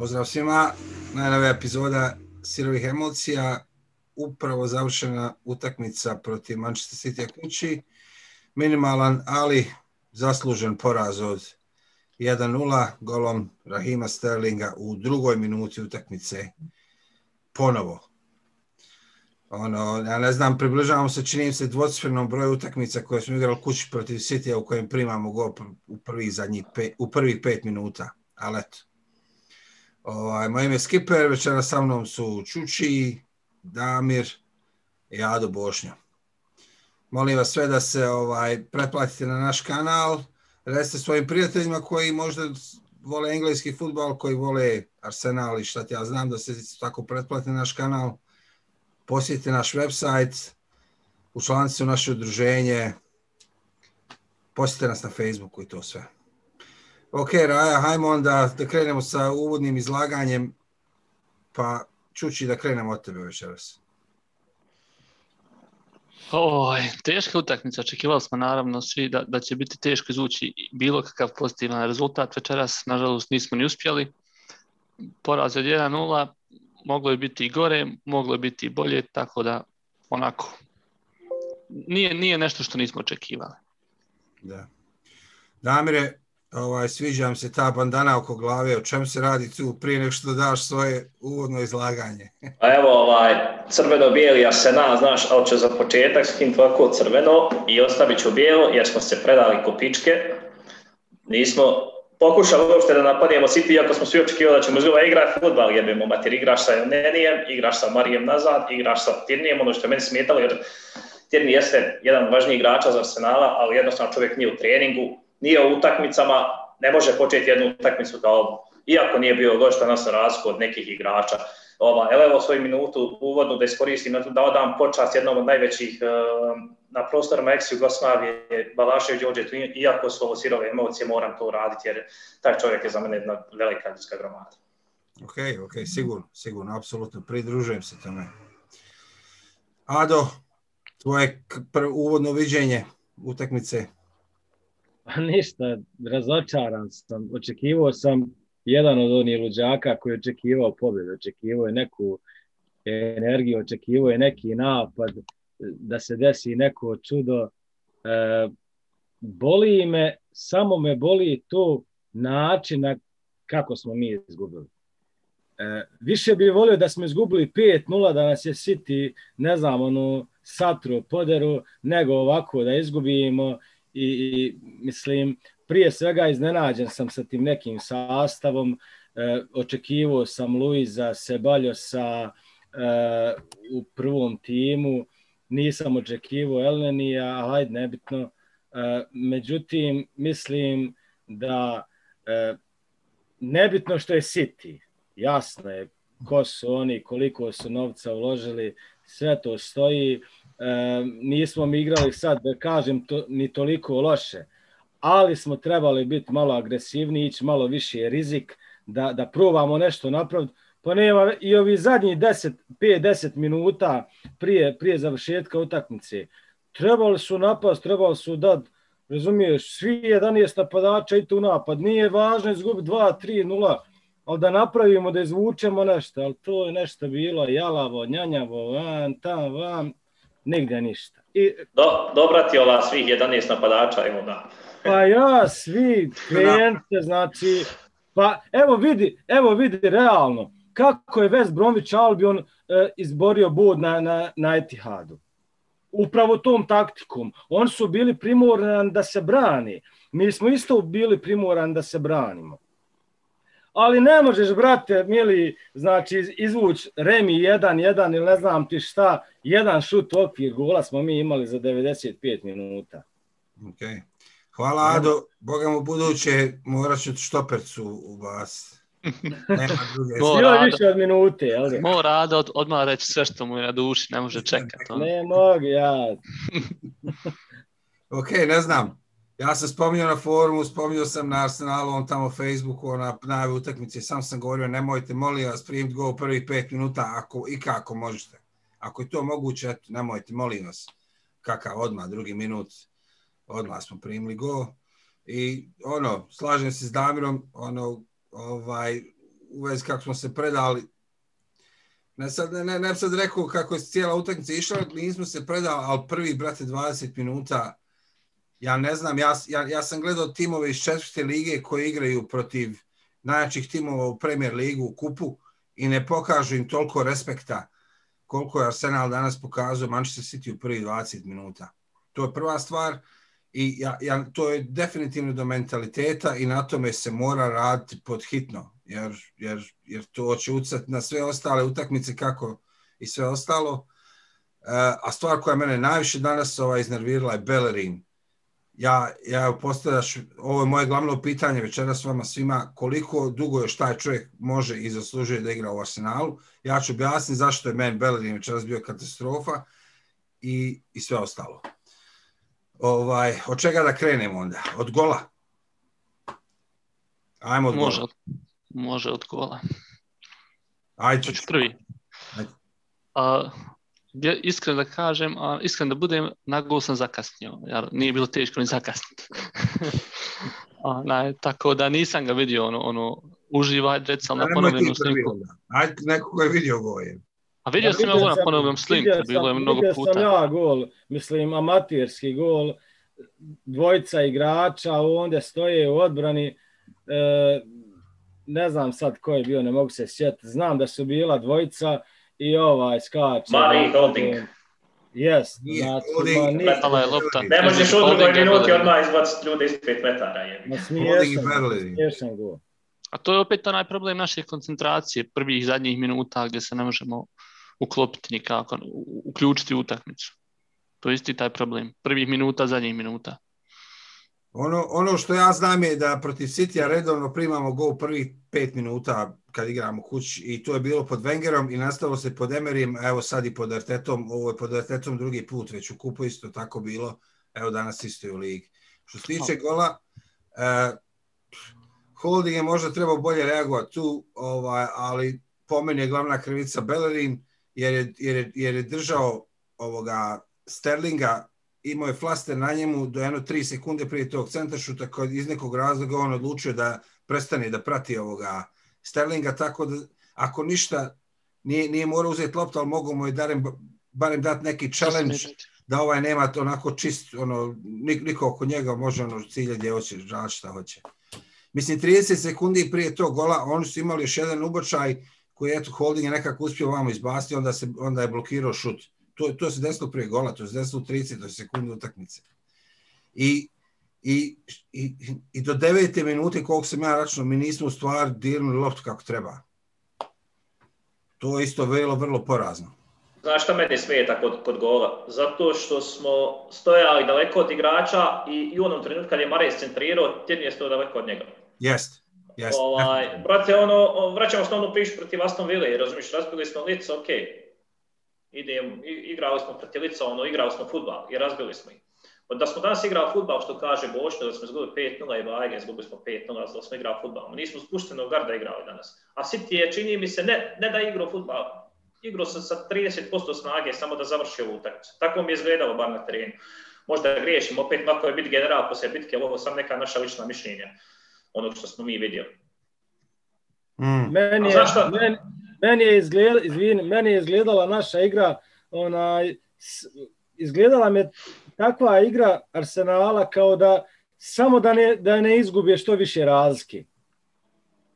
Pozdrav svima, najnove epizoda Sirovih emocija, upravo završena utakmica protiv Manchester City kući. Minimalan, ali zaslužen poraz od 1-0 golom Rahima Sterlinga u drugoj minuti utakmice. Ponovo. Ono, ja ne znam, približavamo se, činim se dvocifrenom broju utakmica koje smo igrali kući protiv City u kojem primamo gol u prvih, zadnjih u prvih pet minuta. Ali eto. Ovaj, moje ime je Skipper, večera sa mnom su Čuči, Damir i Ado Bošnja. Molim vas sve da se ovaj pretplatite na naš kanal, recite svojim prijateljima koji možda vole engleski futbal, koji vole Arsenal i šta ti ja znam da se tako pretplatite na naš kanal. Posjetite naš website, učlanite se u naše udruženje, posjetite nas na Facebooku i to sve. Ok, Raja, hajmo onda da krenemo sa uvodnim izlaganjem, pa čući da krenemo od tebe večeras. Oj, teška utakmica, očekivali smo naravno svi da, da će biti teško izvući bilo kakav pozitivan rezultat večeras, nažalost nismo ni uspjeli. Poraz od 1-0, moglo je biti i gore, moglo je biti i bolje, tako da onako, nije, nije nešto što nismo očekivali. Da. Damire, ovaj, sviđa vam se ta bandana oko glave, o čem se radi tu prije nego što daš svoje uvodno izlaganje? Pa evo, ovaj, crveno-bijeli arsenal, znaš, ali će za početak skin ovako crveno i ostavit ću bijelo, jer smo se predali kopičke. Nismo pokušali uopšte da napadnemo City, iako smo svi očekivali da ćemo izgleda igrati futbal, jer bimo mater igraš sa Nenijem, igraš sa Marijem nazad, igraš sa Tirnijem, ono što je meni smetalo, jer Tirni jeste jedan važniji igrača za Arsenala, ali jednostavno čovjek nije u treningu, nije u utakmicama, ne može početi jednu utakmicu kao, iako nije bio došta nas razliku od nekih igrača. Ova, evo svoju minutu uvodnu da iskoristim, da odam počast jednom od najvećih eh, na prostorima ex-Jugoslavije, Balašev Đorđe, iako su ovo sirove emocije, moram to uraditi jer taj čovjek je za mene jedna velika ljudska gromada. Ok, ok, sigurno, sigurno, apsolutno, pridružujem se tome. Ado, tvoje uvodno viđenje utakmice Pa ništa, razočaran sam. Očekivao sam jedan od onih luđaka koji je očekivao pobjedu. Očekivao je neku energiju, očekivao je neki napad, da se desi neko čudo. E, boli me, samo me boli to način kako smo mi izgubili. E, više bih volio da smo izgubili 5-0, da nas je City, ne znam, ono, satru, poderu, nego ovako da izgubimo i, i mislim, prije svega iznenađen sam sa tim nekim sastavom, e, očekivao sam Luisa Sebaljosa e, u prvom timu, nisam očekivao Elnenija, hajde, nebitno. E, međutim, mislim da e, nebitno što je City, jasno je ko su oni, koliko su novca uložili, sve to stoji. e, nismo mi igrali sad, da kažem, to, ni toliko loše, ali smo trebali biti malo agresivniji, ići malo više rizik, da, da probamo nešto napraviti. Pa nema i ovi zadnji 10, 5-10 minuta prije, prije završetka utakmice. Trebali su napast, trebali su da razumiješ, svi 11 napadača i tu napad. Nije važno izgubiti 2-3-0, ali da napravimo, da izvučemo nešto, ali to je nešto bilo jalavo, njanjavo, van, tam, van, nigde ništa. I, Do, dobra ti ova svih 11 napadača, evo da. Pa ja, svi klijente, znači, pa evo vidi, evo vidi realno, kako je West Bromwich Albion e, izborio bod na, na, na Etihadu. Upravo tom taktikom. Oni su bili primorani da se brani. Mi smo isto bili primorani da se branimo ali ne možeš, brate, mili, znači, izvuć Remi 1-1 ili ne znam ti šta, jedan šut u okvir gola smo mi imali za 95 minuta. Ok. Hvala, Ado. Boga mu buduće, morat ću štopercu u vas. Nema druge. Mora više od minute, jel? Mora Ado od, odmah reći sve što mu je na duši, ne može čekati. Ne mogu, ja. ok, ne znam. Ja sam spominjao na forumu, spominjao sam na Arsenalu, on tamo Facebooku, na najave utakmice, sam sam govorio, nemojte, molim vas, primit go u prvih pet minuta, ako i kako možete. Ako je to moguće, eto, nemojte, molim vas, kakav odmah, drugi minut, odmah smo primili go. I ono, slažem se s Damirom, ono, ovaj, u vezi kako smo se predali. Ne sad, ne, ne, ne sad rekao kako je cijela utakmica išla, nismo se predali, ali prvi, brate, 20 minuta, ja ne znam, ja, ja, ja sam gledao timove iz četvrte lige koji igraju protiv najjačih timova u Premier ligu u kupu i ne pokažu im toliko respekta koliko je Arsenal danas pokazao Manchester City u prvi 20 minuta. To je prva stvar i ja, ja, to je definitivno do mentaliteta i na tome se mora raditi pod hitno, jer, jer, jer to će ucati na sve ostale utakmice kako i sve ostalo. Uh, a stvar koja mene najviše danas ova iznervirala je Bellerin ja, ja postavljaš, ovo je moje glavno pitanje večeras vama svima, koliko dugo još taj čovjek može i zaslužuje da igra u Arsenalu. Ja ću objasniti zašto je Men Bellerin večeras bio katastrofa i, i sve ostalo. Ovaj, od čega da krenemo onda? Od gola? Ajmo od može, gola. Može od gola. Ajde. Hoću prvi. Ajde. A, iskreno da kažem, a, iskreno da budem, na gol sam zakasnio, jer nije bilo teško ni zakasniti. a, na, tako da nisam ga vidio ono, ono uživaj, recimo na ponovljenu sliku. Ajde, neko ko je vidio gol je. A vidio Ja, sam ja vidio ovo na ponovljenom vidio bilo je mnogo vidio puta. sam ja gol, mislim amaterski gol, dvojica igrača ovdje stoje u odbrani, e, ne znam sad ko je bio, ne mogu se sjetiti, znam da su bila dvojica i ovaj skače. Mari Holding. Nije znači, ma, ni, Metala je lopta. Ne možeš u drugoj je minuti odmah izbaciti ljude iz 5 metara. Je. ma i smiješan, smiješan gol. A to je opet onaj problem naše koncentracije prvih zadnjih minuta gdje se ne možemo uklopiti nikako, uključiti utakmicu. To je isti taj problem. Prvih minuta, zadnjih minuta. Ono, ono što ja znam je da protiv Citya redovno primamo gol prvih pet minuta kad igramo kući. I to je bilo pod Wengerom i nastalo se pod Emerim, evo sad i pod Artetom, ovo je pod Artetom drugi put, već u kupu isto tako bilo, evo danas isto je u ligi. Što se tiče gola, uh, Holding je možda trebao bolje reagovati tu, ovaj, ali po meni je glavna krivica Bellerin, jer je, jer je, jer je držao ovoga Sterlinga imao je flaster na njemu do jedno 3 sekunde prije tog centaršuta koji iz nekog razloga on odlučio da prestane da prati ovoga Sterlinga, tako da ako ništa nije, nije morao uzeti loptu, ali mogu mu je darem, barem dati neki challenge da ovaj nema to onako čist, ono, nik, niko oko njega može ono cilja gdje hoće, žal šta hoće. Mislim, 30 sekundi prije tog gola, oni su imali još jedan ubočaj koji eto Holding je nekako uspio vamo izbasti, onda, se, onda je blokirao šut. To, to se desilo prije gola, to se desilo u 30 sekundi utakmice. I, i, i, i do devete minute, koliko sam ja računao, mi nismo u stvari dirnuli loptu kako treba. To je isto vrlo, vrlo porazno. Znaš šta meni smeta kod, kod gola? Zato što smo stojali daleko od igrača i, i u onom trenutku kad je Marej centrirao, Tjerni je stojao daleko od njega. Jest. Jest. Ovaj, brate, ono, vraćamo se na onu priču protiv Aston Ville, razumiješ, razbili smo lice, ok. Idem, igrali smo protiv lica, ono, igrali smo futbal i razbili smo ih. Da smo danas igrali futbal, što kaže Boško, da smo izgubili 5-0 i Bajge, izgubili smo 5-0, da smo igrali futbal. Nismo spuštenog garda igrali danas. A City je, čini mi se, ne, ne da igrao futbal, igrao sa, sa 30% snage samo da završi ovu utakmicu. Tako mi je izgledalo bar na terenu. Možda griješim, opet lako je biti general poslije bitke, ali ovo sam neka naša lična mišljenja, ono što smo mi vidjeli. Mm. Meni je, zašto? meni, meni je izgled, izvini, meni je izgledala naša igra, onaj, s- izgledala me takva igra Arsenala kao da samo da ne, da ne izgubije što više razlike.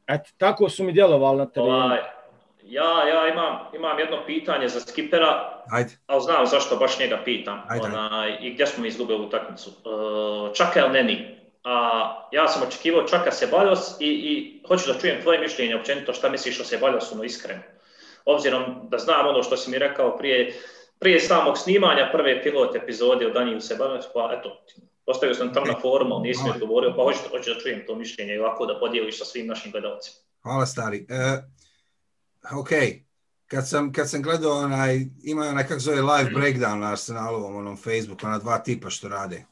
Eto, tako su mi djelovali na terenu. Ovaj, ja, ja imam, imam jedno pitanje za skipera, Ajde. ali znam zašto baš njega pitam. Ajde, ajde. Onaj, I gdje smo mi izgubili utakmicu. Uh, Čaka El Neni. A, ja sam očekivao Čaka Sebaljos i, i hoću da čujem tvoje mišljenje općenito šta misliš o Sebaljosu, no iskreno. Obzirom da znam ono što si mi rekao prije, prije samog snimanja prve pilot epizode o Daniju Sebaljosu, pa eto, postavio sam tamo na forumu, ali nisi mi odgovorio, pa hoću, hoću da čujem to mišljenje i ovako da podijeliš sa svim našim gledalcima. Hvala stari. E, ok, kad sam, kad sam gledao onaj, ima onaj kako zove live breakdown na Arsenalovom onom Facebooku, ona dva tipa što rade.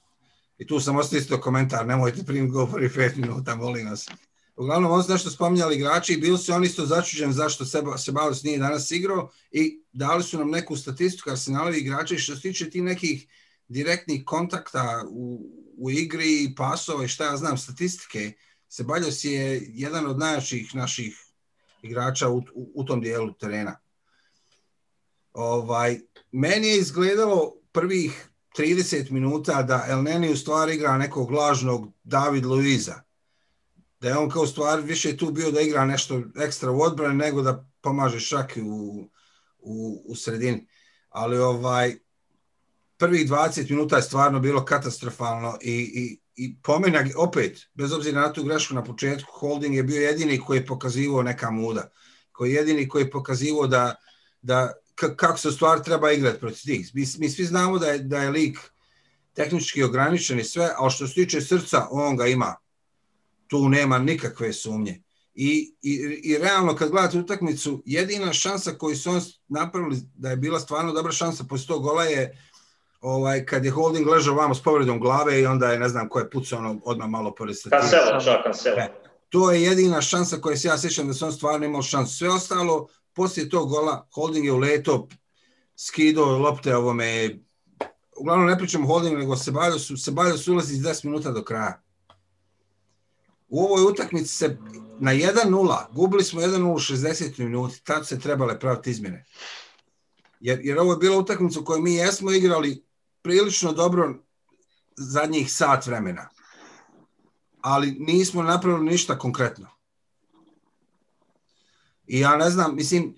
I tu sam ostavio isto komentar, nemojte primiti go prvi pet minuta, molim vas. Uglavnom, on su nešto spominjali igrači i bili su oni isto začuđen zašto Seba, Sebalos nije danas igrao i dali su nam neku statistiku Arsenalovi igrači što se tiče ti nekih direktnih kontakta u, u igri, pasova i šta ja znam, statistike. Sebaljos je jedan od najjačih naših igrača u, u, u tom dijelu terena. Ovaj, meni je izgledalo prvih 30 minuta da El Neni u stvari igra nekog lažnog David Luiza. Da je on kao stvar više tu bio da igra nešto ekstra u odbrani nego da pomaže šaki u, u, u sredini. Ali ovaj prvih 20 minuta je stvarno bilo katastrofalno i, i, i pomena opet, bez obzira na tu grešku na početku, Holding je bio jedini koji je pokazivao neka muda. Koji je jedini koji je pokazivao da, da kako se stvar treba igrati protiv tih. Mi, mi svi znamo da je, da je lik tehnički ograničen i sve, ali što se tiče srca, on ga ima. Tu nema nikakve sumnje. I, i, i realno kad gledate utakmicu, jedina šansa koju su on napravili da je bila stvarno dobra šansa posle tog gola je ovaj, kad je Holding ležao vamo s povredom glave i onda je ne znam ko je pucao ono odmah malo pored stativu. Kanselo, čak Kanselo. E, to je jedina šansa koja se ja sjećam da se on stvarno imao šansu. Sve ostalo, poslije tog gola, Holding je u leto skido lopte ovome, uglavnom ne pričamo Holding, nego Sebaljo su, Sebaljo su ulazi iz 10 minuta do kraja. U ovoj utakmici se na 1-0, gubili smo 1-0 u 60 minuti, tad se trebale praviti izmjene. Jer, jer ovo je bila utakmica u kojoj mi jesmo igrali prilično dobro zadnjih sat vremena. Ali nismo napravili ništa konkretno. I ja ne znam, mislim,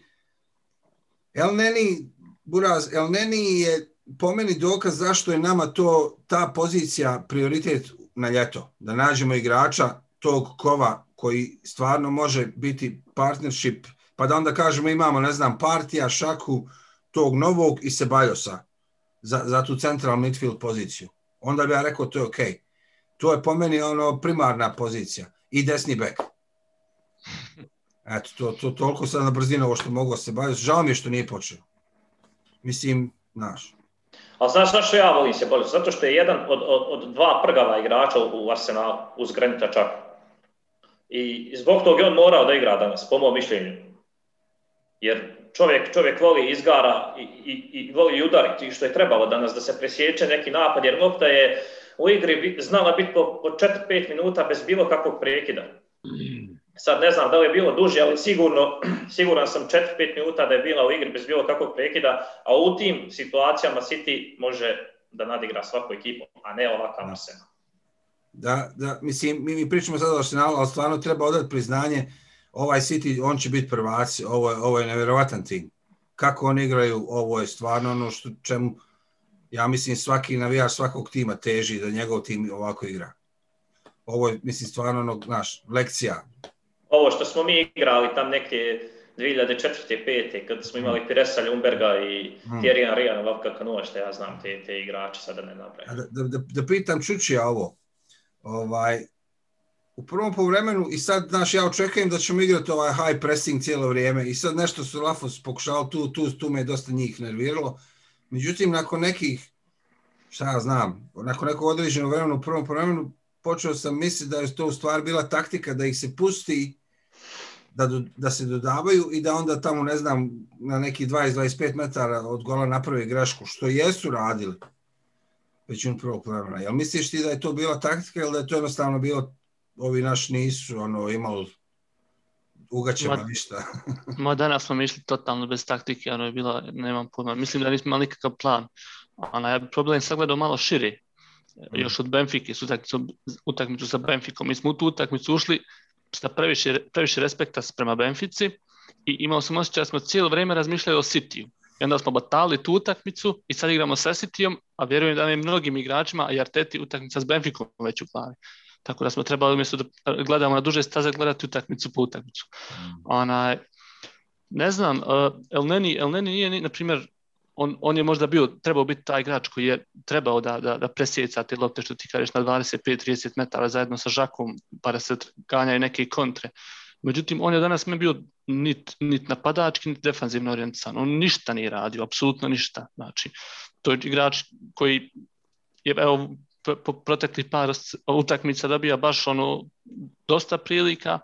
El Neni, Buraz, El Neni je po meni dokaz zašto je nama to, ta pozicija prioritet na ljeto. Da nađemo igrača tog kova koji stvarno može biti partnership, pa da onda kažemo imamo, ne znam, partija, šaku, tog novog i Sebaljosa za, za tu central midfield poziciju. Onda bi ja rekao to je okej. Okay. To je po meni ono primarna pozicija. I desni bek. Eto, to, to, toliko sad na brzinu ovo što mogu se baviti. Žao mi je što nije počeo. Mislim, znaš. Ali znaš zašto ja volim se baviti? Zato što je jedan od, od, od dva prgava igrača u Arsenalu, uz Granita čak. I zbog toga je on morao da igra danas, po mojom mišljenju. Jer čovjek, čovjek voli izgara i, i, i voli udariti, što je trebalo danas da se presjeće neki napad, jer lopta je u igri znala biti po, po 4-5 minuta bez bilo kakvog prekida. Sad ne znam da li je bilo duže, ali sigurno, siguran sam 4-5 minuta da je bila u igri bez bilo kakvog prekida, a u tim situacijama City može da nadigra svaku ekipu, a ne ovakav Arsenal. Da, da, mislim, mi, mi pričamo sada o Arsenalu, ali stvarno treba odati priznanje, ovaj City, on će biti prvaci, ovo je, ovo je nevjerovatan tim. Kako oni igraju, ovo je stvarno ono što čemu, ja mislim, svaki navijač svakog tima teži da njegov tim ovako igra. Ovo je, mislim, stvarno ono, znaš, lekcija. Ovo što smo mi igrali tam neke 2004. 5. kad smo imali hmm. Piresa Ljumberga i hmm. Thierry Henry, Vavka Kanova, što ja znam te, te igrače, sada ne napravim. Da, da, da, da pitam Čučija ovo, ovaj, u prvom povremenu i sad, znaš, ja očekujem da ćemo igrati ovaj high pressing cijelo vrijeme i sad nešto su Lafos pokušao, tu, tu, tu me je dosta njih nerviralo. Međutim, nakon nekih, šta ja znam, nakon nekog određenog vremena u prvom povremenu, počeo sam misliti da je to u stvari bila taktika da ih se pusti, da, do, da se dodavaju i da onda tamo, ne znam, na neki 20-25 metara od gola napravi grešku, što jesu radili većinu prvog vremena. Jel misliš ti da je to bila taktika ili da je to jednostavno bilo ovi naš nisu ono imali ugaćeva ništa. Ma danas smo išli totalno bez taktike, ono je bilo, nemam pojma, mislim da nismo imali nikakav plan. Ona je problem sagledao malo širi, mm. još od Benfike, s utakmicu, utakmicu sa Benfikom. Mi smo u tu utakmicu ušli sa previše, previše respekta prema Benfici i imao sam osjećaj da smo cijelo vrijeme razmišljali o City-u. I onda smo batali tu utakmicu i sad igramo sa City-om, a vjerujem da je mnogim igračima, a i Arteti utakmica s Benfikom već u glavi. Tako da smo trebali umjesto da gledamo na duže staze gledati utakmicu po utakmicu. Mm. Ona, ne znam, uh, El Neni, El Neni nije, na primjer, on, on je možda bio, trebao biti taj igrač koji je trebao da, da, da presjeca te lopte što ti kažeš na 25-30 metara zajedno sa Žakom pa da se ganjaju neke kontre. Međutim, on je danas me bio nit, nit napadački, nit defanzivno orijentisan. On ništa nije radio, apsolutno ništa. Znači, to je igrač koji je, evo, po proteklih par utakmica dobija baš ono dosta prilika,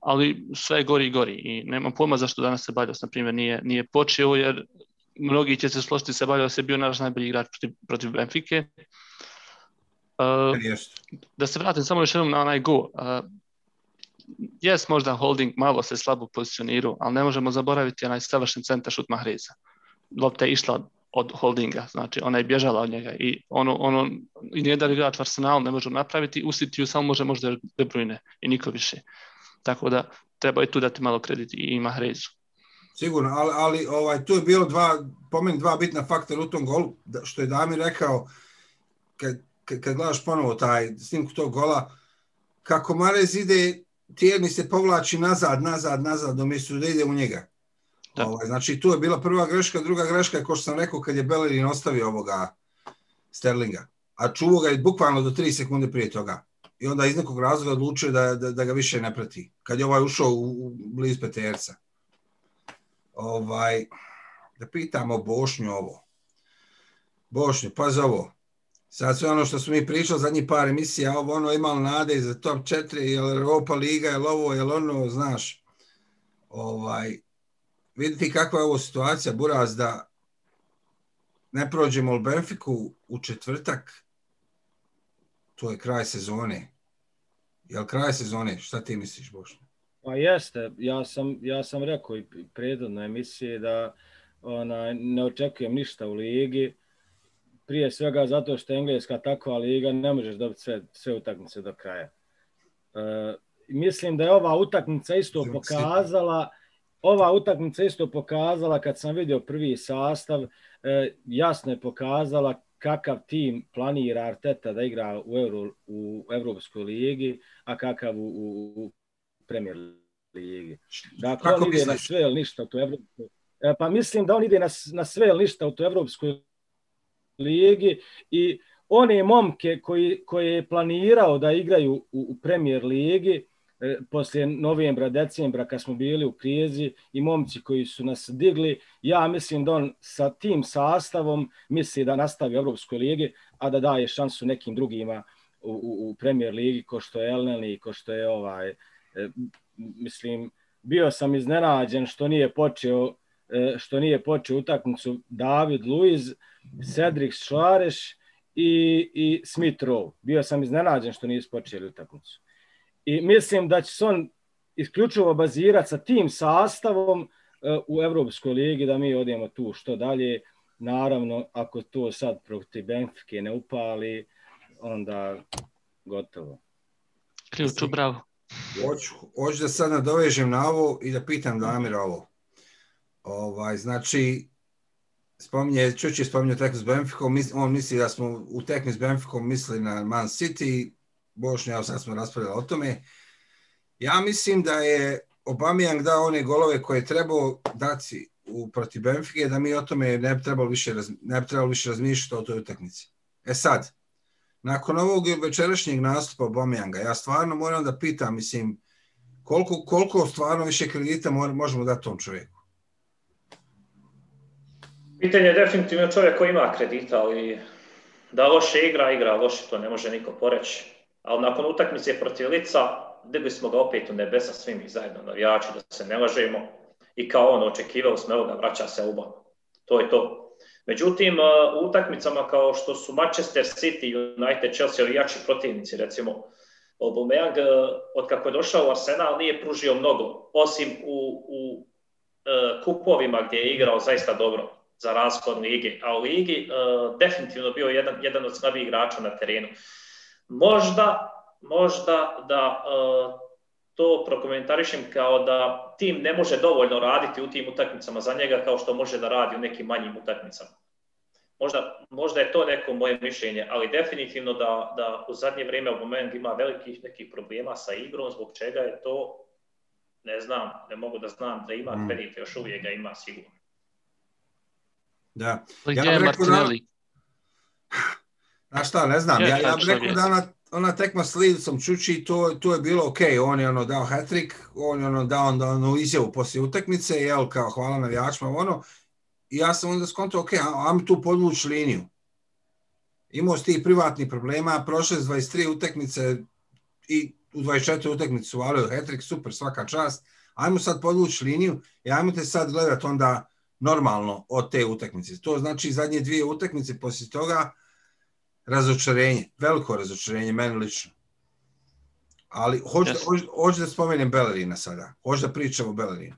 ali sve gori i gori i nema pojma zašto danas se Baljos, na primjer, nije, nije počeo, jer mnogi će se složiti se Baljos je bio naš najbolji igrač protiv, protiv Benfike. Uh, da se vratim samo još jednom na onaj go. Uh, jes možda holding malo se slabo pozicionirao, ali ne možemo zaboraviti onaj savršen centar šut Mahreza. Lopta je išla od holdinga, znači ona je bježala od njega i ono, ono i nijedan igrač Arsenal ne može napraviti, usiti ju samo može možda De Bruyne i niko više. Tako da treba i tu dati malo kredit i ima Sigurno, ali, ali ovaj, tu je bilo dva, po meni dva bitna faktora u tom golu, da, što je Damir rekao, kad, kad, kad gledaš ponovo taj snimku tog gola, kako Marez ide, tjerni se povlači nazad, nazad, nazad, umjesto da ide u njega. Da. Ovaj, znači, tu je bila prva greška, druga greška, kao što sam rekao, kad je Bellerin ostavio ovoga Sterlinga. A čuvo ga je bukvalno do 3 sekunde prije toga. I onda iz nekog razloga odlučio da, da, da ga više ne prati. Kad je ovaj ušao u, u bliz Peterca. Ovaj, da pitamo Bošnju ovo. Bošnju, pa za ovo. Sad sve ono što smo mi pričali zadnji par emisija, ovo ono imalo nade za top 4, jel Europa Liga, je ovo, je ono, znaš. Ovaj, vidite kakva je ovo situacija, Buraz, da ne prođemo u Benfiku u četvrtak, to je kraj sezone. Jel kraj sezone? Šta ti misliš, Bošno? Pa jeste, ja sam, ja sam rekao i predodno emisije da ona, ne očekujem ništa u ligi, prije svega zato što je engleska takva liga, ne možeš dobiti sve, sve utakmice do kraja. E, mislim da je ova utakmica isto pokazala, ova utakmica isto pokazala kad sam vidio prvi sastav, e, jasno je pokazala kakav tim planira Arteta da igra u, Euro, u Evropskoj ligi, a kakav u, u, u Premier ligi. Dakle, Kako on ide na sve ili ništa u tu Evropskoj Pa mislim da on ide na, na sve ili ništa u tu Evropskoj ligi i one momke koji, koje je planirao da igraju u, u Premier ligi, E, poslije novembra, decembra kad smo bili u krizi i momci koji su nas digli, ja mislim da on sa tim sastavom misli da nastavi u Evropskoj ligi, a da daje šansu nekim drugima u, u, u Premier ligi, ko što je Elneni, ko što je ovaj, e, mislim, bio sam iznenađen što nije počeo e, što nije počeo utakmicu David Luiz, Cedric Švareš i, i Smith Rowe. Bio sam iznenađen što nije počeli utakmicu. I mislim da će se on isključivo bazirati sa tim sastavom uh, u Evropskoj ligi da mi odijemo tu što dalje. Naravno, ako to sad protiv Benfike ne upali, onda gotovo. Ključu, bravo. Hoću, hoću da sad nadovežem na ovo i da pitam Damira ovo. Ovaj, znači, spominje, Čuči je spominio tekmu s Benficom, on misli da smo u tekmi s Benficom mislili na Man City, Bošnja, evo sad smo raspravljali o tome. Ja mislim da je Obamijang dao one golove koje je trebao dati u protiv Benfike, da mi o tome ne bi trebalo više, ne bi trebalo više razmišljati o toj utakmici. E sad, nakon ovog večerašnjeg nastupa Obamijanga, ja stvarno moram da pitam, mislim, koliko, koliko stvarno više kredita možemo dati tom čovjeku? Pitanje je definitivno čovjek koji ima kredita, ali da loše igra, igra loše, to ne može niko poreći ali nakon utakmice protiv Lica digli smo ga opet u nebesa svim i zajedno navijači da se ne lažemo i kao on, očekivao smo, evo ga, vraća se Uba. To je to. Međutim, uh, u utakmicama kao što su Manchester City, United, Chelsea i jači protivnici, recimo, Aubameyang, uh, od kako je došao u Arsenal, nije pružio mnogo, osim u, u uh, kupovima gdje je igrao zaista dobro za raspod ligi, a u ligi uh, definitivno bio jedan, jedan od slabijih igrača na terenu. Možda, možda da uh, to prokomentarišem kao da tim ne može dovoljno raditi u tim utakmicama za njega kao što može da radi u nekim manjim utakmicama. Možda, možda je to neko moje mišljenje, ali definitivno da, da u zadnje vrijeme u moment ima velikih nekih problema sa igrom, zbog čega je to, ne znam, ne mogu da znam da ima mm. kredite, još uvijek ga ima sigurno. Da. Ja bih rekao da, Znaš šta, ne znam, ja, ja bih rekao da ona, ona tekma s Lidicom Čuči, to, to je bilo ok, on je ono dao hat-trick, on je ono dao onda ono izjavu poslije utakmice, jel, kao hvala na navijačima, ono, i ja sam onda skontao, ok, ajmo tu podvući liniju. Imao si ti privatni problema, prošle 23 utakmice i u 24 utakmice su valio hat-trick, super, svaka čast, ajmo sad podvući liniju i ajmo te sad gledat onda normalno od te utakmice. To znači zadnje dvije utakmice poslije toga, razočarenje, veliko razočarenje, meni lično. Ali hoću, Yes. hoću, hoću da spomenem Bellerina sada. Hoću da pričam o Bellerinu.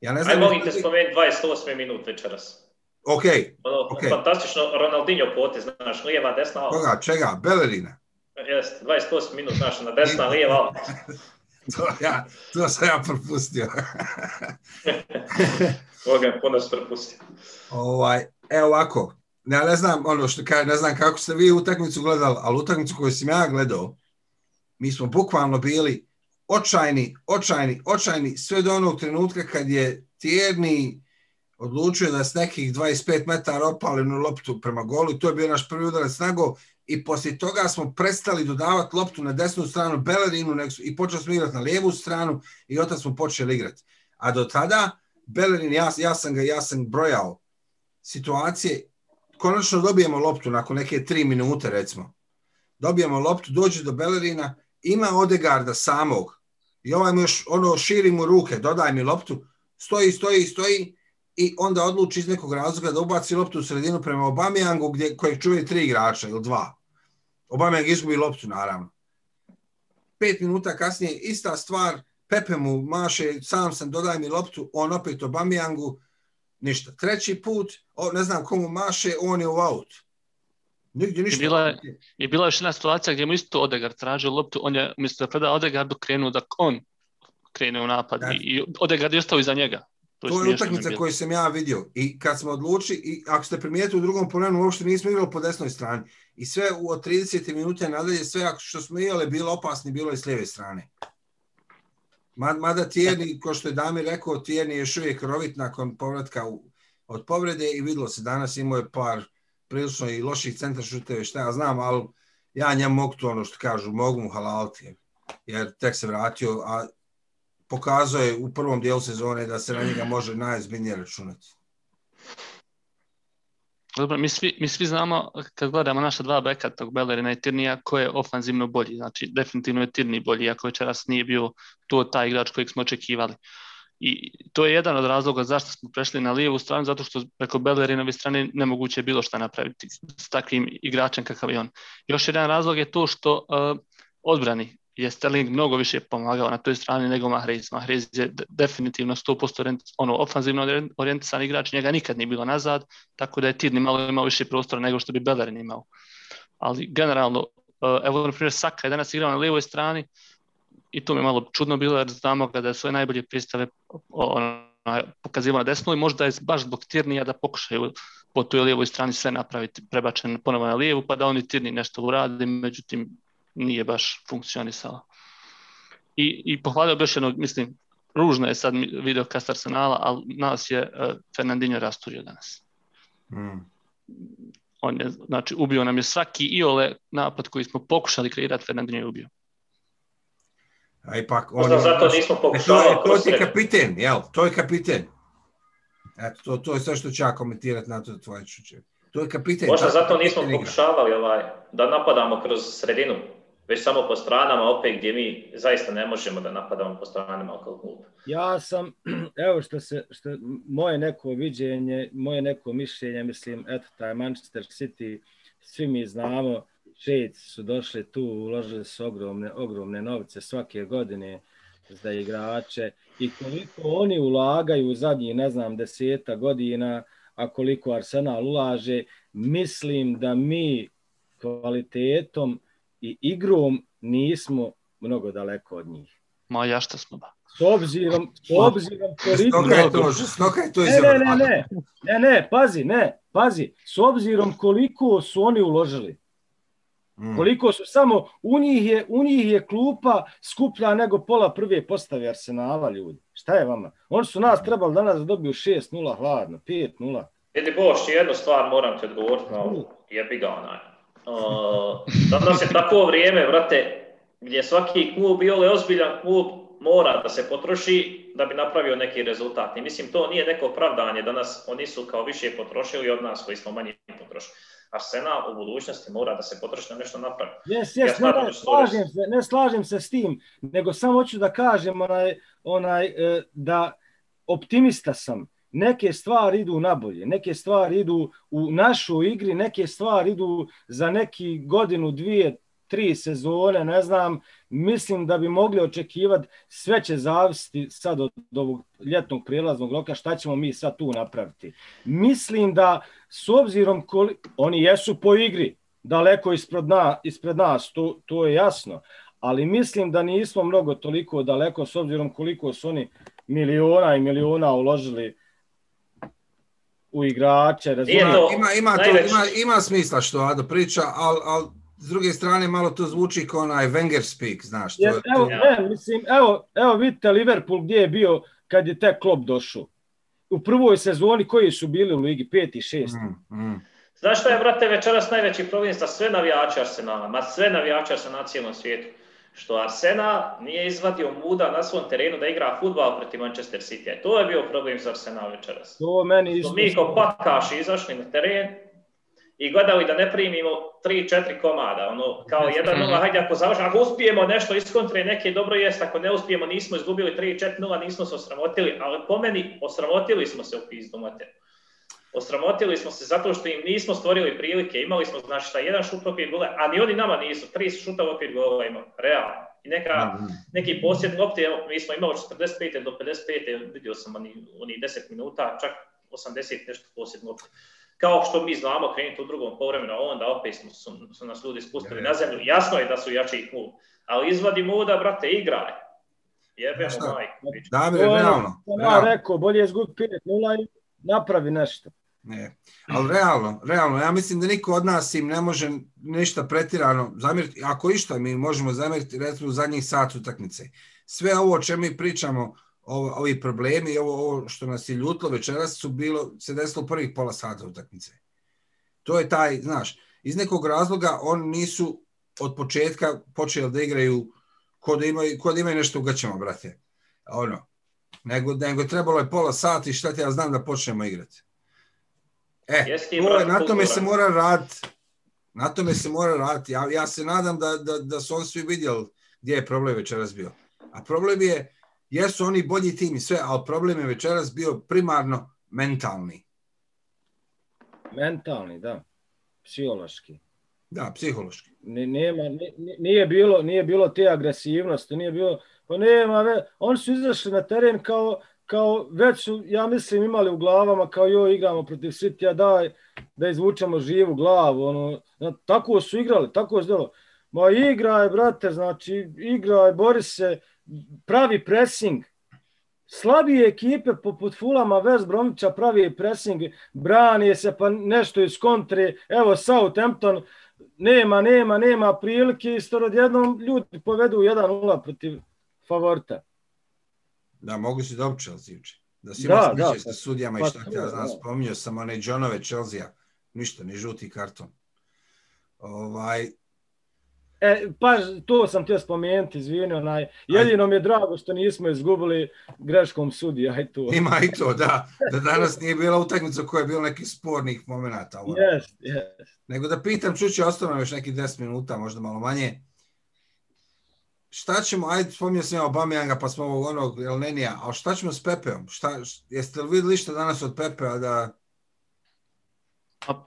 Ja ne Aj, znam... molim te spomenuti 28. minut večeras. Ok, Ono, Ok. fantastično Ronaldinho potez, znaš, lijeva, desna, koga, čega? Bellerina. Jeste, 28 minut, znaš, na desna, lijeva. To, ja, to sam ja propustio. Boga, puno se propustio. ovaj, evo ovako, ja ne znam, ono što kaže, ne znam kako ste vi utakmicu gledali, ali utakmicu koju sam ja gledao, mi smo bukvalno bili očajni, očajni, očajni, sve do onog trenutka kad je Tjerni odlučio da s nekih 25 metara opali na loptu prema golu to je bio naš prvi udarac na gol i poslije toga smo prestali dodavati loptu na desnu stranu Bellerinu nek i počeli smo igrati na lijevu stranu i onda smo počeli igrati. A do tada Bellerin, ja, ja, sam ga, ja sam brojao situacije, konačno dobijemo loptu nakon neke tri minute recimo. Dobijemo loptu, dođe do Bellerina, ima Odegarda samog i ovaj mu još ono širi mu ruke, dodaj mi loptu, stoji, stoji, stoji i onda odluči iz nekog razloga da ubaci loptu u sredinu prema Obamijangu gdje, kojeg čuje tri igrača ili dva. Obamijang izgubi loptu naravno. Pet minuta kasnije ista stvar, Pepe mu maše, sam sam, dodaj mi loptu, on opet Obamijangu, ništa. Treći put, o, ne znam komu maše, on je u out. Nigdje ništa. bila je- I bila je još jedna situacija gdje mu isto Odegaard tražio loptu, on je umjesto da preda Odegaardu krenuo da on krene u napad Da. i, i Odegaard je ostao iza njega. To je, To je utakmica koju sam ja vidio i kad smo odlučili, i ako ste primijetili u drugom polenu, uopšte nismo igrali po desnoj strani. I sve u, od 30 minuta nadalje, sve što smo igrali bilo opasni, bilo je s lijeve strane. Ma- Mada Tijerni, ko što je Damir rekao, Tijerni je još uvijek rovit nakon povratka u, od povrede i videlo se danas imao je par prilično i loših centra šuteve, šta ja znam, ali ja njemu mogu to ono što kažu, mogu mu halalti, jer tek se vratio, a pokazao je u prvom dijelu sezone da se na njega može najzbiljnije računati. Dobro, mi svi, mi svi znamo kad gledamo naša dva beka, tog Bellerina i Tirnija, ko je ofanzivno bolji. Znači, definitivno je Tirni bolji, iako večeras nije bio to taj igrač kojeg smo očekivali. I to je jedan od razloga zašto smo prešli na lijevu stranu, zato što preko Bellerinove strane nemoguće je bilo šta napraviti s takvim igračem kakav je on. Još jedan razlog je to što uh, odbrani je Sterling mnogo više pomagao na toj strani nego Mahrez. Mahrez je definitivno 100% orient, ono, ofanzivno orijentisan igrač, njega nikad nije bilo nazad, tako da je Tirni malo imao više prostora nego što bi Bellerin imao. Ali generalno, eh, evo na primjer Saka je danas igrao na lijevoj strani i to mi je malo čudno bilo jer znamo ga da je svoje najbolje pristave ono, pokazivao na desnu i možda je baš zbog Tirnija da pokušaju po toj lijevoj strani sve napraviti prebačen ponovo na lijevu pa da oni Tirni nešto uradi, međutim nije baš funkcionisalo. I, i pohvalio bi još jednog, mislim, ružno je sad video kast Arsenala, ali nas je uh, Fernandinho rasturio danas. Mm. On je, znači, ubio nam je svaki iole napad koji smo pokušali kreirati, Fernandinho je ubio. A ipak, on Možda je, zato nismo E, to, je, pokušavali to je kapiten, jel? To je kapiten. Eto, to, to je sve što ću ja komentirati na to tvoje čuće. To je kapiten. Možda zato nismo pokušavali ovaj, da napadamo kroz sredinu, već samo po stranama, opet gdje mi zaista ne možemo da napadamo po stranama kao klub. Ja sam, evo što se, što moje neko viđenje, moje neko mišljenje, mislim, eto, taj Manchester City, svi mi znamo, šejci su došli tu, uložili su ogromne, ogromne novce svake godine za igrače i koliko oni ulagaju u zadnjih, ne znam, deseta godina, a koliko Arsenal ulaže, mislim da mi kvalitetom i igrom nismo mnogo daleko od njih. Ma ja šta smo ba. S obzirom, s obzirom koliko... Žestoka je to, je to Ne, ne, ne, ne, ne, ne, pazi, ne, pazi, s obzirom koliko su oni uložili, Mm. koliko su samo, u njih je, u njih je klupa skuplja nego pola prve postave Arsenala, ljudi. Šta je vama? Oni su nas trebali danas da dobiju 6-0 hladno, 5-0. Vidi Boš, jednu stvar moram ti odgovoriti na ovo, jebi ga onaj. Uh, danas je tako vrijeme, vrate, gdje svaki klub, i ole ozbiljan klub, mora da se potroši da bi napravio neki rezultat. I mislim, to nije neko opravdanje, danas oni su kao više potrošili od nas koji smo manje potrošili. Arsenal u budućnosti mora da se potroši da nešto napravi. Jes, Ja jes, ne, ne, da slažem se, ne slažem se s tim, nego samo hoću da kažem onaj, onaj, e, da optimista sam. Neke stvari idu nabolje, neke stvari idu u našu igri, neke stvari idu za neki godinu, dvije, tri sezone, ne znam, mislim da bi mogli očekivati, sve će zavisiti sad od, od ovog ljetnog prijelaznog roka, šta ćemo mi sad tu napraviti. Mislim da s obzirom koli, oni jesu po igri daleko ispred, na, ispred nas, to, to je jasno, ali mislim da nismo mnogo toliko daleko s obzirom koliko su oni miliona i miliona uložili u igrače. To, ima, ima, to, ima, ima smisla što Ado priča, ali al, s druge strane malo to zvuči kao onaj Wenger speak, znaš. To, Jer, evo, to... ne, mislim, evo, evo vidite Liverpool gdje je bio kad je tek klop došao. U prvoj sezoni koji su bili u ligi, peti i šesti. Mm, mm. Znaš što je, brate, večeras najveći problem za sve navijače Arsenala, ma sve navijače Arsenala na cijelom svijetu? Što Arsenal nije izvadio muda na svom terenu da igra futbal protiv Manchester City. To je bio problem za Arsenal večeras. To meni isto. Mi kao pakaši izašli na teren i gledali da ne primimo 3-4 komada. Ono, kao jedan nula, hajde ako završamo, ako uspijemo nešto iskontre, neke dobro jest, ako ne uspijemo, nismo izgubili 3-4-0, nismo se osramotili, ali po meni osramotili smo se u pizdu materiju. Osramotili smo se zato što im nismo stvorili prilike, imali smo znači šta jedan šut okvir gola, a ni oni nama nisu, tri šuta okvir gola imali, realno. I neka, mm -hmm. neki posjed lopte, mi smo imali 45. do 55. vidio sam oni, oni 10 minuta, čak 80 nešto posjed lopte. Kao što mi znamo krenuti u drugom povremenu, onda opet smo, su, su nas ljudi spustili na zemlju. Jasno je da su jači klub, ali izvadi muda, brate, igraj. Jebemo majku. Da, bre, realno. Ja rekao, bolje izgubiti 5-0 i napravi nešto. Ne, ali realno, realno, ja mislim da niko od nas im ne može ništa pretirano zamjeriti, ako išta mi možemo zamjeriti recimo u zadnjih sat utakmice. Sve ovo o čemu mi pričamo, ovo, ovi problemi, ovo, ovo što nas je ljutlo večeras su bilo, se desilo prvih pola sata utakmice. To je taj, znaš, iz nekog razloga oni nisu od početka počeli da igraju kod imaju, kod imaju nešto u gaćama, brate. Ono, nego, nego trebalo je pola sata i šta ti ja znam da počnemo igrati. E, to je, na tome se mora raditi. Na tome se mora raditi. Ja, ja se nadam da, da, da su on svi vidjeli gdje je problem večeras bio. A problem je, jesu oni bolji tim i sve, ali problem je večeras bio primarno mentalni. Mentalni, da. Psihološki. Da, psihološki. Nema, nije, bilo, nije bilo te agresivnosti, nije bilo, pa nema, oni su izašli na teren kao, kao već su, ja mislim, imali u glavama kao joj igramo protiv City, daj da izvučemo živu glavu. Ono, tako su igrali, tako je delo. Ma igraj, brate, znači, igraj, bori se, pravi pressing. Slabije ekipe poput Fulama, West Bromića pravi pressing, brani se pa nešto iz kontre. Evo, Southampton, nema, nema, nema prilike i staro odjednom ljudi povedu 1-0 protiv favorita. Da, mogu si dobiti Chelsea uče. Da si imao da, sa sudijama pa, i šta te ja znam, spominjao sam one Johnove Chelsea-a. Ništa, ni žuti karton. Ovaj... E, pa to sam te spomenuti, izvini, onaj, jedino mi je drago što nismo izgubili greškom sudija i to. Ima i to, da. Da danas nije bila utakmica koja je bila nekih spornih momenta. Yes, yes. Nego da pitam, čuće, ostalo još nekih 10 minuta, možda malo manje šta ćemo, ajde, spominjao sam ja Obameyanga, pa smo ovog onog Elnenija, ali šta ćemo s Pepeom? Šta, jeste li vidjeli što danas od Pepea da... A,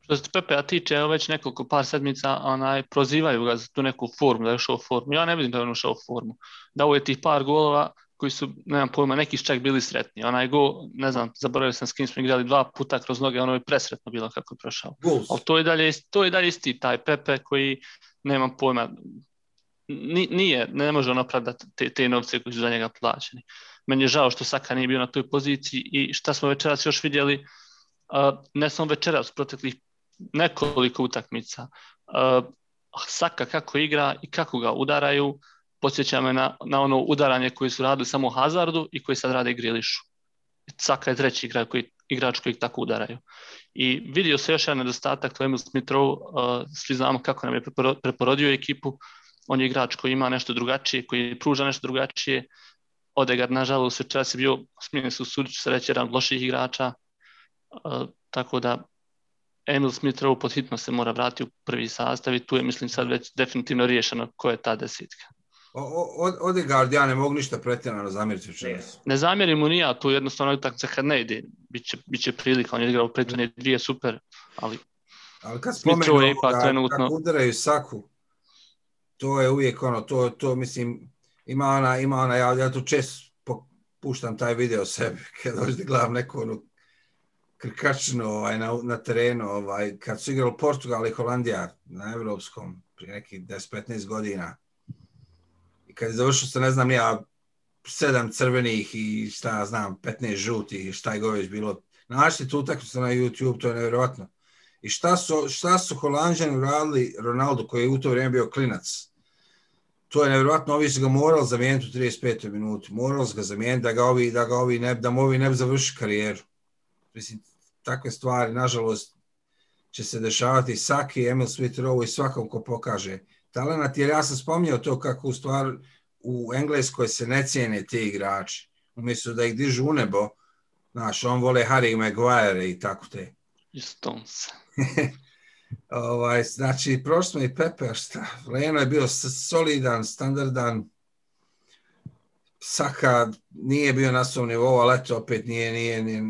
što se Pepea tiče, evo već nekoliko par sedmica, onaj, prozivaju ga za tu neku formu, da je ušao formu. Ja ne vidim da je on ušao formu. Da ovo je tih par golova koji su, nemam pojma, neki čak bili sretni. Onaj go, ne znam, zaboravio sam s kim smo igrali dva puta kroz noge, ono je presretno bilo kako je prošao. Ali to je dalje, to je dalje isti taj Pepe koji, nemam pojma, nije, ne može on opravdati te, te novce koji su za njega plaćeni. Meni je žao što Saka nije bio na toj poziciji i šta smo večeras još vidjeli, uh, ne samo večeras, proteklih nekoliko utakmica, uh, Saka kako igra i kako ga udaraju, podsjeća me na, na ono udaranje koje su radili samo Hazardu i koji sad rade Grilišu. Saka je treći igrač koji, igrač koji tako udaraju. I vidio se još jedan nedostatak, to je Emil Smithrow, uh, svi znamo kako nam je preporodio ekipu, uh, on je igrač koji ima nešto drugačije, koji pruža nešto drugačije. Odegar, nažalost, sve čas je bio, smijen se usudit se reći, jedan od loših igrača. Uh, tako da Emil Smith Rowe pod hitno se mora vratiti u prvi sastav i tu je, mislim, sad već definitivno riješeno ko je ta desetka. Odegaard, ja ne mogu ništa pretjerano zamjeriti večeras. Ne zamjerim mu nija, tu jednostavno utakmica kad ne ide, bit će, bit će prilika, on je igrao prethodne dvije super, ali... Ali kad spomenu, trenutno... kako udaraju Saku, to je uvijek ono, to, to mislim, ima ona, ima ona, ja, ja tu čest puštam taj video sebi, kad dođe gledam neku onu krkačnu ovaj, na, na terenu, ovaj, kad su igrali Portugal i Holandija na evropskom, prije nekih 10-15 godina, i kad je završio se, ne znam, ja sedam crvenih i šta ja znam, 15 žutih i šta je goveć bilo. Našli tu utakmicu na YouTube, to je nevjerovatno. I šta su, šta su Holandžani uradili Ronaldo, koji je u to vrijeme bio klinac? To je nevjerojatno, ovi su ga morali zamijeniti u 35. minuti. Morali su ga zamijeniti da ga ovi, da ga ovi ne, da mu ovi ne bi završili karijeru. Mislim, takve stvari, nažalost, će se dešavati Saki, Emil Smith Rowe i svakom ko pokaže talenat, jer ja sam spomnio to kako u stvari u Engleskoj se ne cijene ti igrači. Umjesto da ih dižu u nebo, znaš, on vole Harry Maguire i tako te. I Stones. ovaj, znači, prošlo i Pepe, šta? Leno je bio solidan, standardan. Saka nije bio na svom nivou, ali eto, opet nije, nije, nije,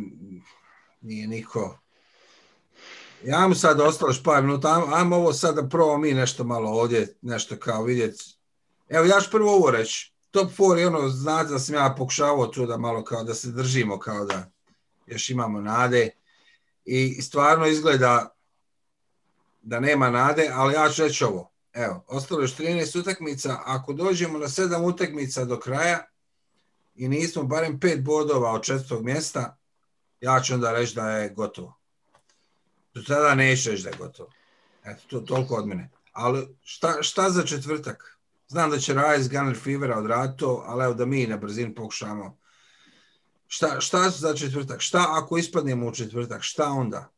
nije niko. Ja mu sad ostalo par minuta, ajmo ovo sad da probamo mi nešto malo ovdje, nešto kao vidjeti Evo, ja ću prvo ovo reći. Top 4 je ono, znate da sam ja pokušavao tu da malo kao da se držimo, kao da još imamo nade. I stvarno izgleda da nema nade, ali ja ću reći ovo. Evo, ostalo još 13 utakmica. Ako dođemo na 7 utakmica do kraja i nismo barem 5 bodova od četvrtog mjesta, ja ću onda reći da je gotovo. Do tada neću reći da je gotovo. Eto, to, toliko od mene. Ali šta, šta za četvrtak? Znam da će Rajs Gunner Fevera odraditi to, ali evo da mi na brzinu pokušamo. Šta, šta za četvrtak? Šta ako ispadnemo u četvrtak? Šta onda?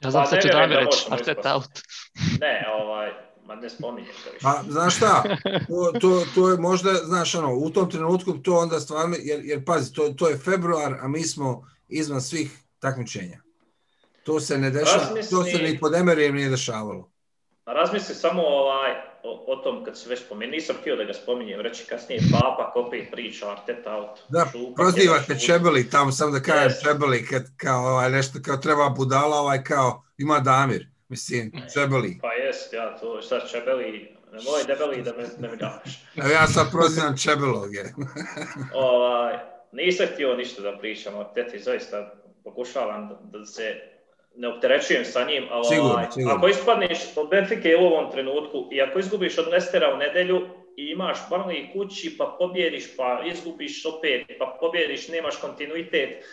Ja znam pa, šta će da mi reći, Arteta out. Ne, ovaj, ma ne spominjem to više. Pa, znaš šta, to, to, to je možda, znaš, ono, u tom trenutku to onda stvarno, jer, jer pazi, to, to je februar, a mi smo izvan svih takmičenja. To se ne dešava, Razmisli... to se ni pod Emerijem nije dešavalo. Razmisli samo ovaj, o, o tom kad se već spomenu, nisam htio da ga spominjem, reći kasnije papa kopij priča Arteta out. Da, prozivate Čebeli, tamo sam da kažem yes. Čebeli, kad kao ovaj, nešto kao treba budala, ovaj kao ima Damir, mislim, Čebeli. Pa jest, ja to, šta Čebeli, nemoj debeli da me, ne mi daš. ja sam prozivam Čebelog, je. ovaj, nisam htio ništa da pričam o Teti, zaista pokušavam da, da se ne opterećujem sa njim, ali sigurno, ovaj, sigurno. ako ispadneš od Benfike u ovom trenutku i ako izgubiš od Lestera u nedelju i imaš Burnley kući pa pobjediš pa izgubiš opet pa pobjediš, nemaš kontinuitet, e,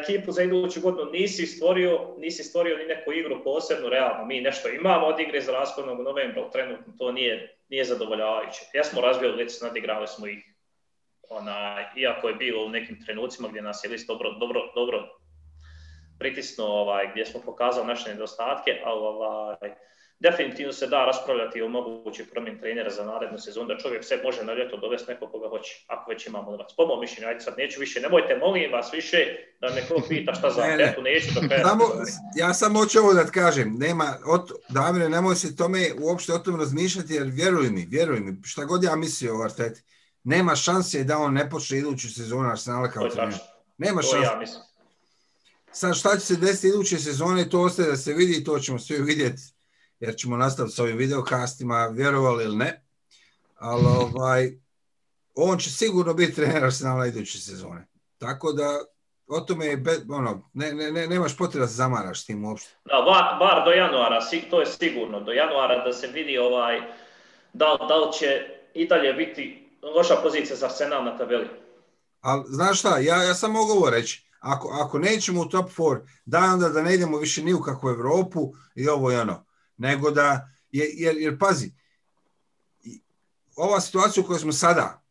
ekipu za iduću godinu nisi stvorio, nisi stvorio ni neku igru posebno realno. Mi nešto imamo od igre za raskodnog novembra, u trenutku to nije, nije zadovoljavajuće. Ja smo razvijali licu, nadigrali smo ih ona, iako je bilo u nekim trenucima gdje nas je list dobro, dobro, dobro pritisnuo ovaj, gdje smo pokazali naše nedostatke, ali ovaj, definitivno se da raspravljati o mogući promjen trenera za narednu sezonu, da čovjek sve može na ljeto dovesti nekog koga hoće, ako već imamo novac. Po mojom mišljenju, ajde sad neću više, nemojte, molim vas više, da neko pita šta za ne, ne. neću do kraja. Samo, ja sam hoću ovo da ti kažem, nema, ot, Damire, nemoj se tome uopšte o tom razmišljati, jer vjeruj mi, vjeruj mi, šta god ja mislio o Arteti, nema šanse da on ne počne iduću sezonu Arsenala kao trener. Nema šanse. Ja mislim. Sad šta će se desiti iduće sezone, to ostaje da se vidi, to ćemo sve vidjeti, jer ćemo nastaviti s ovim videokastima, vjerovali ili ne. Ali ovaj, on će sigurno biti trener Arsenala iduće sezone. Tako da, o tome je, be, ono, ne, ne, ne, nemaš potreba da se zamaraš s tim uopšte. Da, bar, bar do januara, to je sigurno, do januara da se vidi ovaj, da, da li će i dalje biti loša pozicija za Arsenal na tabeli. Ali, znaš šta, ja, ja sam mogu ovo reći ako, ako nećemo u top 4, da onda da ne idemo više ni u kakvu Evropu i ovo i ono. Nego da, jer, jer, jer pazi, ova situacija u kojoj smo sada,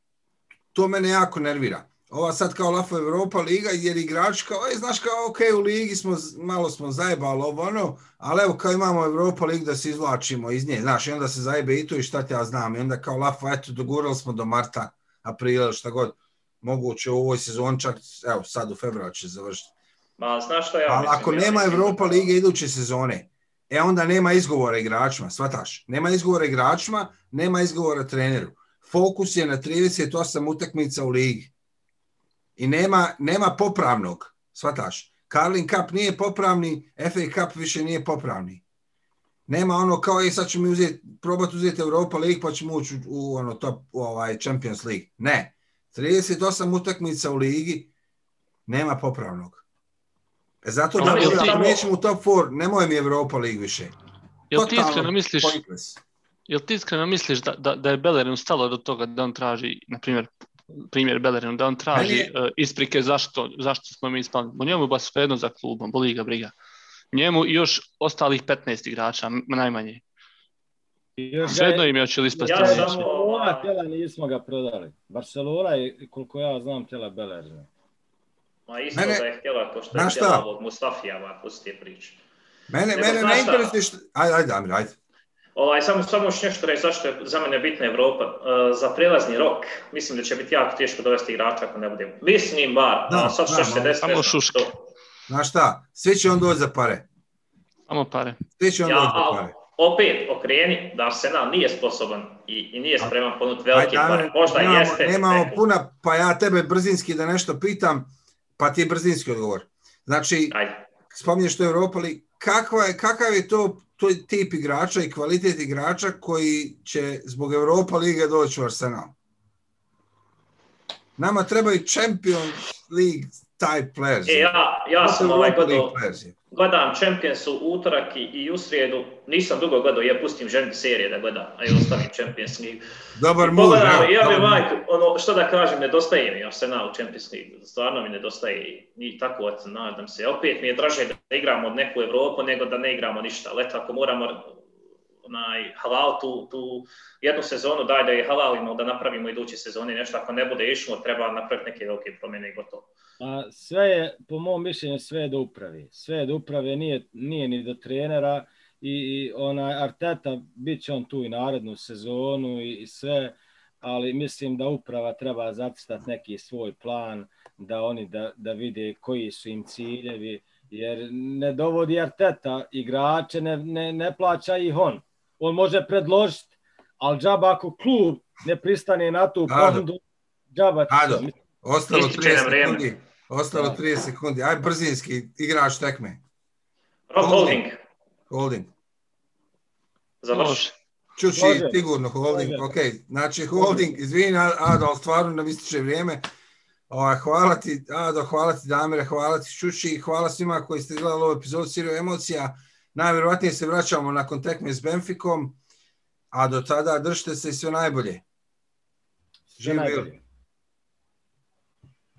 to mene jako nervira. Ova sad kao Lafo Evropa liga, jer igrač kao, ej, znaš kao, ok, u ligi smo, malo smo zajebali ovo, ono, ali evo kao imamo Evropa ligu da se izvlačimo iz nje, znaš, i onda se zajebe i to i šta te ja znam, i onda kao Lafo, eto, dogurali smo do marta, aprila, šta god moguće u ovoj sezoni čak, evo sad u februaru će završiti. Ma, znaš što ja Ali ako ja nema Evropa lige iduće sezone, e onda nema izgovora igračima, svataš. Nema izgovora igračima, nema izgovora treneru. Fokus je na 38 utakmica u ligi. I nema, nema popravnog, svataš. Carling Cup nije popravni, FA Cup više nije popravni. Nema ono kao i sad ćemo uzeti, probati uzeti Europa League pa ćemo ući u, u ono top u ovaj Champions League. Ne. 38 utakmica u ligi nema popravnog. E zato da ti- nećemo u top 4, nemoj mi Europa League više. Jel ti iskreno misliš, pointless. jel ti iskreno misliš da, da, da je Bellerin stalo do toga da on traži, na primjer, primjer Bellerin, da on traži je- uh, isprike zašto, zašto smo mi ispali. O njemu baš svejedno za klubom, boli ga briga. Njemu i još ostalih 15 igrača, najmanje. I još ga Svejedno je- im je hoće li ispasti Ja ili Barcelona tela nismo ga prodali. Barcelona je, koliko ja znam, tela Bellerin. Ma isto Mene- da je htjela, ko što je htjela ovog Mustafija, ovako s te priče. Mene, Nego mene ne interesuje što... Ajde, ajde, Damir, ajde. Ovaj, samo, samo još nešto reći zašto je za mene bitna Evropa. E, za prelazni rok, mislim da će biti jako teško dovesti igrača ako ne bude. Mislim bar, Da, a sad što se ma- desiti, ne samo šuške. Znaš šta, svi će on doći za pare. Samo pare. Svi će on Ja, doći za pare. Opet okreni da Arsenal nije sposoban i, i nije spreman ponuditi velike pare. Možda nemamo, jeste. Nemamo neko. puna, pa ja tebe brzinski da nešto pitam, pa ti brzinski odgovor. Znači, Ajde. spominješ to Europa League, kakva je, kakav je to, to tip igrača i kvalitet igrača koji će zbog Europa Lige doći u Arsenal? Nama trebaju Champions League type players. E, ja, ja sam Europa ovaj gledao, gledam Champions u utorak i, i u srijedu, nisam dugo gledao, ja pustim ženi serije da gledam, a ja ostavim Champions League. Dobar I move, pogledam, evo, ja dobar move. majku, ono, što da kažem, nedostaje mi Arsenal u Champions League, stvarno mi nedostaje i- i tako, nadam se. Opet mi je draže da igramo od neku Evropu nego da ne igramo ništa, ali ako moramo onaj, halal tu, tu jednu sezonu, daj da je halalimo, da napravimo iduće sezone nešto, ako ne bude išlo, treba napraviti neke velike promjene i gotovo. A sve je, po mom mišljenju, sve je do uprave. Sve je do uprave, nije, nije ni do trenera i, i onaj Arteta, bit će on tu i narednu sezonu i, i sve, ali mislim da uprava treba zacrtati neki svoj plan, da oni da, da vide koji su im ciljevi, jer ne dovodi Arteta igrače, ne, ne, ne plaća ih on. On može predložiti, ali džaba ako klub ne pristane na tu ponudu, džaba će Ado. Ostalo Ističe 30 nam vrijeme. sekundi. Ostalo Da. 30 sekundi. Aj brzinski, igrač tekme. Rob Holding. Holding, završi. Može. Čuči, Može. sigurno holding, Može. ok. Znači holding, izvini Ado, ali stvarno nam ističe vrijeme. O, hvala ti, Ado, hvala ti Damire, hvala ti Čuči hvala svima koji ste gledali ovu epizodu Sirio Emocija. Najvjerovatnije se vraćamo nakon tekme s Benficom, a do tada držite se i sve najbolje. sve Živ bili. najbolje.